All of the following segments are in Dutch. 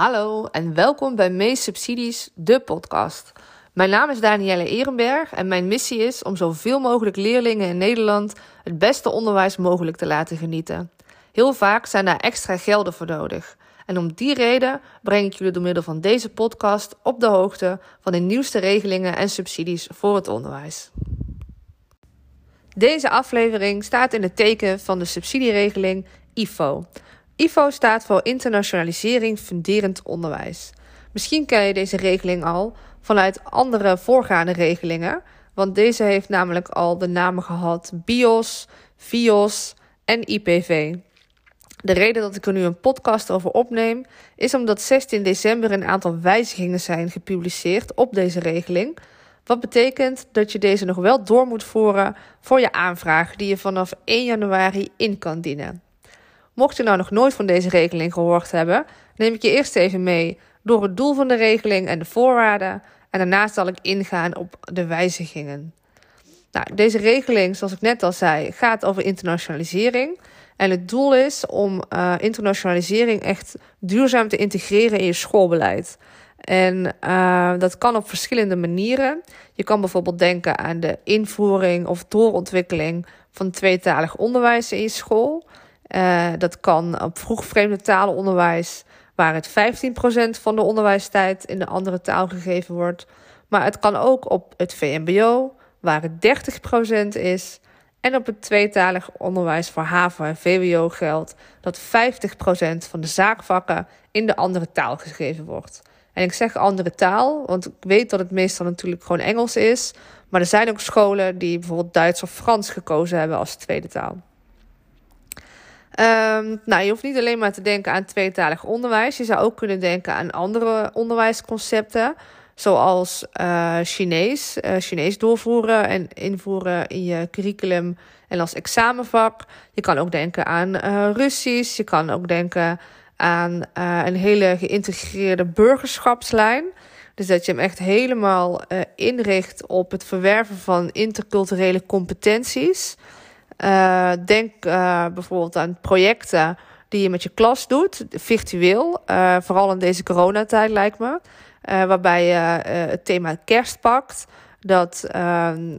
Hallo en welkom bij Mees Subsidies, de podcast. Mijn naam is Danielle Ehrenberg en mijn missie is om zoveel mogelijk leerlingen in Nederland het beste onderwijs mogelijk te laten genieten. Heel vaak zijn daar extra gelden voor nodig. En om die reden breng ik jullie door middel van deze podcast op de hoogte van de nieuwste regelingen en subsidies voor het onderwijs. Deze aflevering staat in het teken van de subsidieregeling IFO. IFO staat voor Internationalisering Funderend Onderwijs. Misschien ken je deze regeling al vanuit andere voorgaande regelingen, want deze heeft namelijk al de namen gehad BIOS, VIOS en IPV. De reden dat ik er nu een podcast over opneem, is omdat 16 december een aantal wijzigingen zijn gepubliceerd op deze regeling. Wat betekent dat je deze nog wel door moet voeren voor je aanvraag die je vanaf 1 januari in kan dienen. Mocht je nou nog nooit van deze regeling gehoord hebben, neem ik je eerst even mee door het doel van de regeling en de voorwaarden. En daarna zal ik ingaan op de wijzigingen. Nou, deze regeling, zoals ik net al zei, gaat over internationalisering. En het doel is om uh, internationalisering echt duurzaam te integreren in je schoolbeleid. En uh, dat kan op verschillende manieren. Je kan bijvoorbeeld denken aan de invoering of doorontwikkeling van tweetalig onderwijs in je school. Uh, dat kan op vroeg vreemde talenonderwijs, waar het 15% van de onderwijstijd in de andere taal gegeven wordt. Maar het kan ook op het VMBO, waar het 30% is. En op het tweetalig onderwijs voor HAVO en VWO geldt dat 50% van de zaakvakken in de andere taal gegeven wordt. En ik zeg andere taal, want ik weet dat het meestal natuurlijk gewoon Engels is. Maar er zijn ook scholen die bijvoorbeeld Duits of Frans gekozen hebben als tweede taal. Um, nou, je hoeft niet alleen maar te denken aan tweetalig onderwijs. Je zou ook kunnen denken aan andere onderwijsconcepten. Zoals uh, Chinees. Uh, Chinees doorvoeren en invoeren in je curriculum en als examenvak. Je kan ook denken aan uh, Russisch. Je kan ook denken aan een hele geïntegreerde burgerschapslijn. Dus dat je hem echt helemaal inricht op het verwerven van interculturele competenties. Uh, denk uh, bijvoorbeeld aan projecten die je met je klas doet, virtueel. Uh, vooral in deze coronatijd lijkt me. waarbij je het thema kerst pakt. Dat ehm,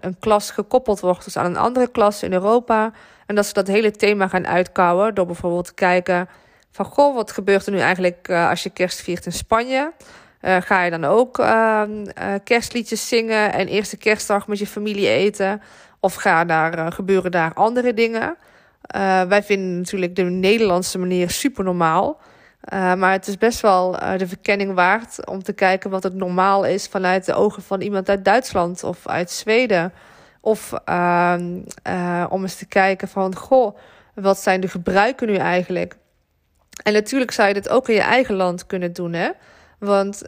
een klas gekoppeld wordt dus aan een andere klas in Europa. En dat ze dat hele thema gaan uitkouwen door bijvoorbeeld te kijken van... Goh, wat gebeurt er nu eigenlijk als je kerst viert in Spanje? ga je dan ook ehm, kerstliedjes zingen en eerste kerstdag met je familie eten? Of gaan daar, uh, gebeuren daar andere dingen? Uh, wij vinden natuurlijk de Nederlandse manier super normaal. Uh, maar het is best wel de verkenning waard om te kijken wat het normaal is vanuit de ogen van iemand uit Duitsland of uit Zweden. Of ehm, om eens te kijken van, goh, wat zijn de gebruiken nu eigenlijk? En natuurlijk zou je dit ook in je eigen land kunnen doen, hè? Want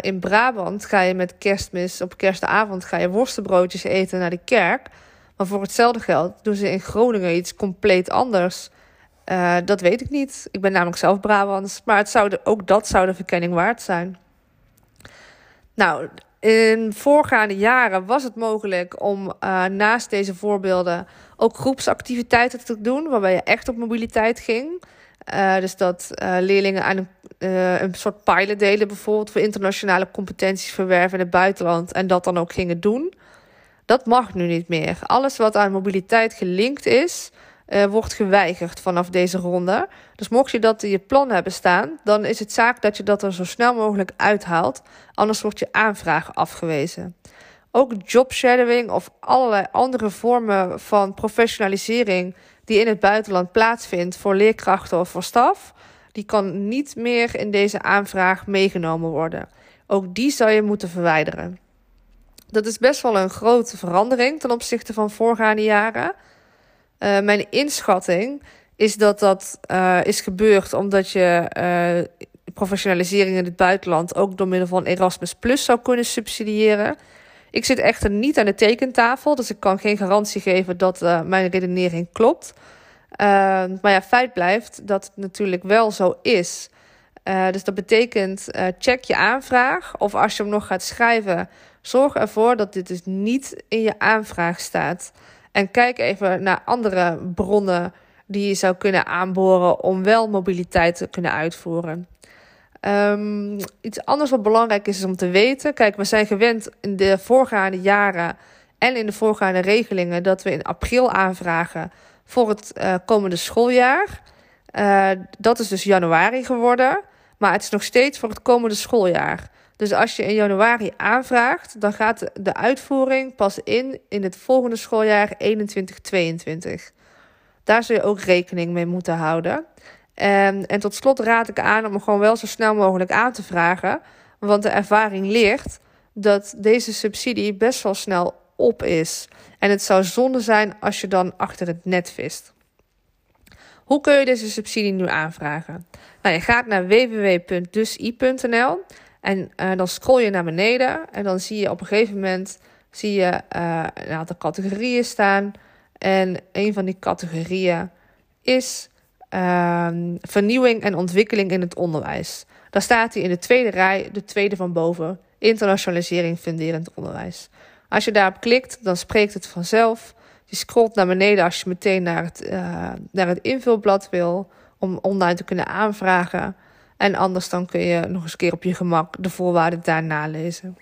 in Brabant ga je met kerstmis, op kerstavond ga je worstenbroodjes eten naar de kerk. Maar voor hetzelfde geld doen ze in Groningen iets compleet anders. Uh, dat weet ik niet. Ik ben namelijk zelf Brabants. Maar het zou ook dat zou de verkenning waard zijn. Nou, in voorgaande jaren was het mogelijk om uh, naast deze voorbeelden ook groepsactiviteiten te doen, waarbij je echt op mobiliteit ging. Uh, dus dat leerlingen aan een, een soort pilot deden, bijvoorbeeld voor internationale competenties verwerven in het buitenland, en dat dan ook gingen doen. Dat mag nu niet meer. Alles wat aan mobiliteit gelinkt is, uh, wordt geweigerd vanaf deze ronde. Dus mocht je dat in je plan hebben staan, dan is het zaak dat je dat er zo snel mogelijk uithaalt. Anders wordt je aanvraag afgewezen. Ook jobshadowing of allerlei andere vormen van professionalisering die in het buitenland plaatsvindt voor leerkrachten of voor staf, die kan niet meer in deze aanvraag meegenomen worden. Ook die zou je moeten verwijderen. Dat is best wel een grote verandering ten opzichte van voorgaande jaren. Uh, mijn inschatting is dat dat uh, is gebeurd omdat je uh, professionalisering in het buitenland ook door middel van Erasmus Plus zou kunnen subsidiëren. Ik zit echter niet aan de tekentafel, dus ik kan geen garantie geven dat mijn redenering klopt. maar ja, feit blijft dat het natuurlijk wel zo is. dus dat betekent, check je aanvraag of als je hem nog gaat schrijven, Zorg ervoor dat dit dus niet in je aanvraag staat. En kijk even naar andere bronnen die je zou kunnen aanboren om wel mobiliteit te kunnen uitvoeren. Um, iets anders wat belangrijk is, is om te weten. Kijk, we zijn gewend in de voorgaande jaren en in de voorgaande regelingen dat we in april aanvragen voor het uh, komende schooljaar. Uh, dat is dus januari geworden, maar het is nog steeds voor het komende schooljaar. Dus als je in januari aanvraagt, dan gaat de uitvoering pas in in het volgende schooljaar 21-22. Daar zul je ook rekening mee moeten houden. En, en tot slot raad ik aan om gewoon wel zo snel mogelijk aan te vragen. Want de ervaring leert dat deze subsidie best wel snel op is. En het zou zonde zijn als je dan achter het net vist. Hoe kun je deze subsidie nu aanvragen? Nou, je gaat naar www.dusi.nl en uh, dan scroll je naar beneden en dan zie je op een gegeven moment zie je, uh, een aantal categorieën staan. En een van die categorieën is uh, vernieuwing en ontwikkeling in het onderwijs. Daar staat hij in de tweede rij, de tweede van boven, internationalisering funderend onderwijs. Als je daarop klikt, dan spreekt het vanzelf. Je scrolt naar beneden als je meteen naar het, uh, naar het invulblad wil om online te kunnen aanvragen. En anders dan kun je nog eens een keer op je gemak de voorwaarden daar nalezen.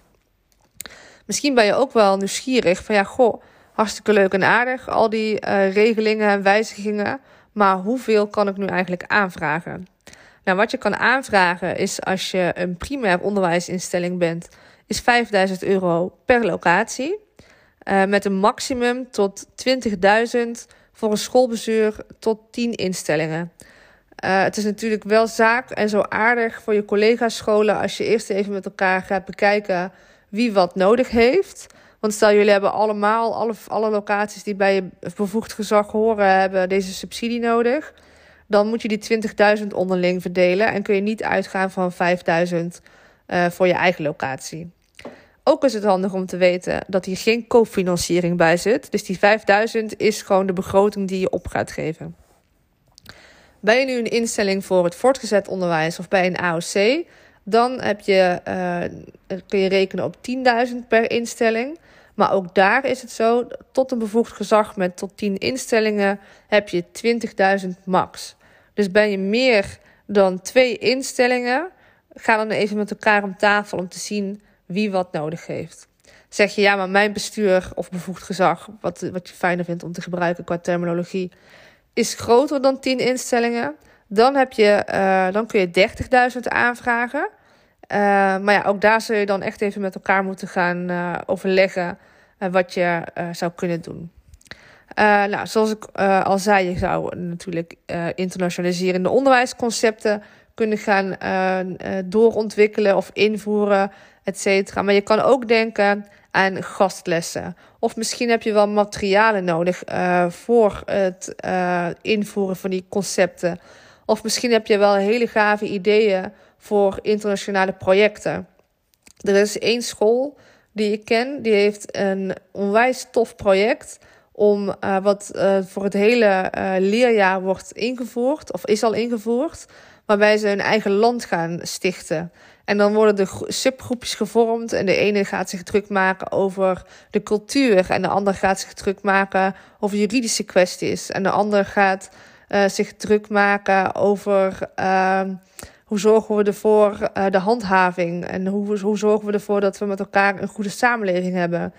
Misschien ben je ook wel nieuwsgierig van ja, goh, hartstikke leuk en aardig, al die uh, regelingen en wijzigingen. Maar hoeveel kan ik nu eigenlijk aanvragen? Nou, wat je kan aanvragen is als je een primair onderwijsinstelling bent, is 5000 euro per locatie. Uh, met een maximum tot 20.000 voor een schoolbestuur tot 10 instellingen. Uh, het is natuurlijk wel zaak en zo aardig voor je collega's scholen als je eerst even met elkaar gaat bekijken wie wat nodig heeft. Want stel jullie hebben allemaal, alle, alle locaties die bij je bevoegd gezag horen, hebben deze subsidie nodig. Dan moet je die 20.000 onderling verdelen en kun je niet uitgaan van 5.000 uh, voor je eigen locatie. Ook is het handig om te weten dat hier geen cofinanciering bij zit. Dus die 5000 is gewoon de begroting die je op gaat geven. Ben je nu een instelling voor het voortgezet onderwijs of bij een AOC, dan heb je, uh, kun je rekenen op 10.000 per instelling. Maar ook daar is het zo, tot een bevoegd gezag met tot 10 instellingen heb je 20.000 max. Dus ben je meer dan twee instellingen, ga dan even met elkaar om tafel om te zien wie wat nodig heeft. Zeg je ja, maar mijn bestuur of bevoegd gezag, wat, wat je fijner vindt om te gebruiken qua terminologie, is groter dan 10 instellingen. Dan, heb je, uh, dan kun je 30.000 aanvragen. Uh, maar ja, ook daar zul je dan echt even met elkaar moeten gaan uh, overleggen wat je zou kunnen doen. nou, zoals ik al zei, je zou natuurlijk internationaliserende onderwijsconcepten kunnen gaan doorontwikkelen of invoeren, et cetera. Maar je kan ook denken aan gastlessen. Of misschien heb je wel materialen nodig uh, voor het invoeren van die concepten. Of misschien heb je wel hele gave ideeën voor internationale projecten. Er is één school die ik ken, die heeft een onwijs tof project om wat voor het hele leerjaar wordt ingevoerd, of is al ingevoerd, waarbij ze hun eigen land gaan stichten. En dan worden de subgroepjes gevormd. En de ene gaat zich druk maken over de cultuur. En de ander gaat zich druk maken over juridische kwesties. En de ander gaat uh, zich druk maken over uh, hoe zorgen we ervoor uh, de handhaving. En hoe, hoe zorgen we ervoor dat we met elkaar een goede samenleving hebben.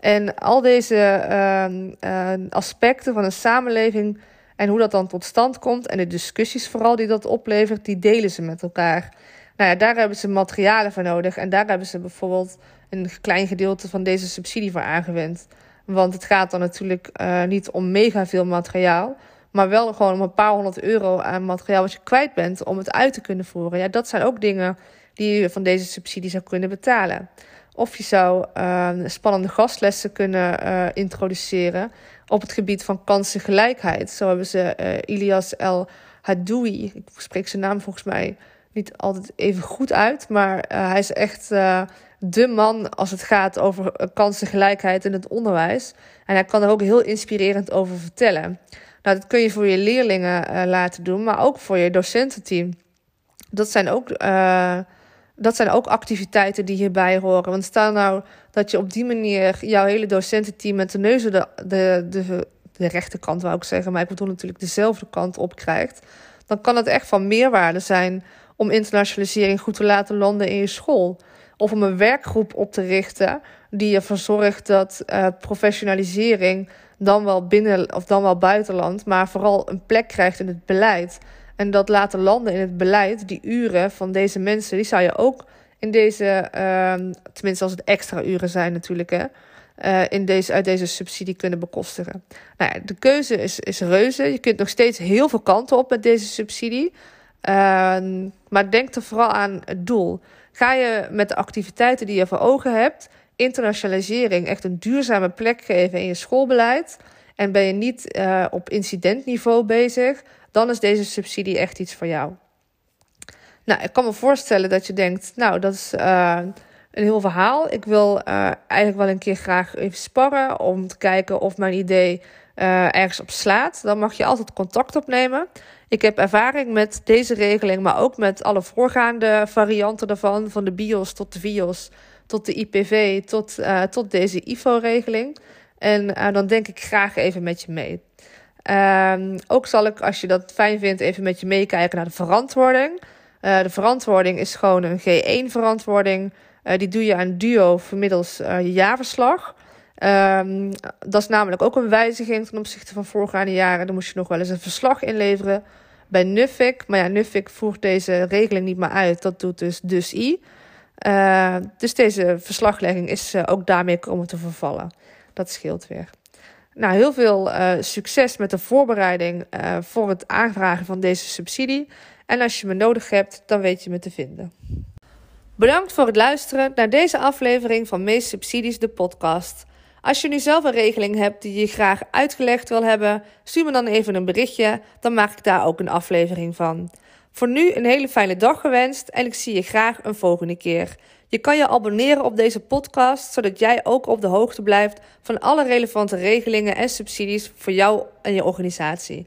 En al deze ehm, aspecten van een samenleving en hoe dat dan tot stand komt. En de discussies vooral die dat oplevert, die delen ze met elkaar. Nou ja, daar hebben ze materialen voor nodig. En daar hebben ze bijvoorbeeld een klein gedeelte van deze subsidie voor aangewend. Want het gaat dan natuurlijk uh, niet om mega veel materiaal. Maar wel gewoon om een paar honderd euro aan materiaal wat je kwijt bent om het uit te kunnen voeren. Ja, dat zijn ook dingen die je van deze subsidie zou kunnen betalen. Of je zou uh, spannende gastlessen kunnen uh, introduceren op het gebied van kansengelijkheid. Zo hebben ze uh, Ilias El Hadoui, ik spreek zijn naam volgens mij niet altijd even goed uit. Maar uh, hij is echt de man als het gaat over kansengelijkheid in het onderwijs. En hij kan er ook heel inspirerend over vertellen. Nou, dat kun je voor je leerlingen laten doen, maar ook voor je docententeam. Dat zijn ook, dat zijn ook activiteiten die hierbij horen. Want stel nou dat je op die manier jouw hele docententeam met de neuzen de, de, de, rechterkant, wou ik zeggen, maar ik bedoel natuurlijk dezelfde kant op krijgt. Dan kan het echt van meerwaarde zijn om internationalisering goed te laten landen in je school. Of om een werkgroep op te richten die ervoor zorgt dat uh, professionalisering dan wel binnen of dan wel buitenland, maar vooral een plek krijgt in het beleid. En dat laten landen in het beleid, die uren van deze mensen, die zou je ook in deze, uh, tenminste als het extra uren zijn natuurlijk, hè, uh, in deze, uit deze subsidie kunnen bekostigen. Nou de keuze is, is reuze. Je kunt nog steeds heel veel kanten op met deze subsidie. Uh, maar denk er vooral aan het doel. Ga je met de activiteiten die je voor ogen hebt, internationalisering echt een duurzame plek geven in je schoolbeleid. En ben je niet uh, op incidentniveau bezig, dan is deze subsidie echt iets voor jou. Nou, ik kan me voorstellen dat je denkt, nou, dat is uh, een heel verhaal. Ik wil uh, eigenlijk wel een keer graag even sparren om te kijken of mijn idee ergens op slaat. Dan mag je altijd contact opnemen. Ik heb ervaring met deze regeling, maar ook met alle voorgaande varianten daarvan, van de BIOS tot de VIOS, tot de IPV, tot, tot deze IFO-regeling. En uh, dan denk ik graag even met je mee. Uh, ook zal ik, als je dat fijn vindt, even met je meekijken naar de verantwoording. Uh, de verantwoording is gewoon een G1-verantwoording. die doe je aan Duo vermiddels je jaarverslag. Um, dat is namelijk ook een wijziging ten opzichte van voorgaande jaren. Dan moest je nog wel eens een verslag inleveren bij Nuffic. Maar ja, Nuffic voert deze regeling niet meer uit. Dat doet dus dus I. Dus deze verslaglegging is ook daarmee komen te vervallen. Dat scheelt weer. Nou, heel veel uh, succes met de voorbereiding voor het aanvragen van deze subsidie. En als je me nodig hebt, dan weet je me te vinden. Bedankt voor het luisteren naar deze aflevering van Meest Subsidies, de podcast. Als je nu zelf een regeling hebt die je graag uitgelegd wil hebben, stuur me dan even een berichtje, dan maak ik daar ook een aflevering van. Voor nu een hele fijne dag gewenst en ik zie je graag een volgende keer. Je kan je abonneren op deze podcast, zodat jij ook op de hoogte blijft van alle relevante regelingen en subsidies voor jou en je organisatie.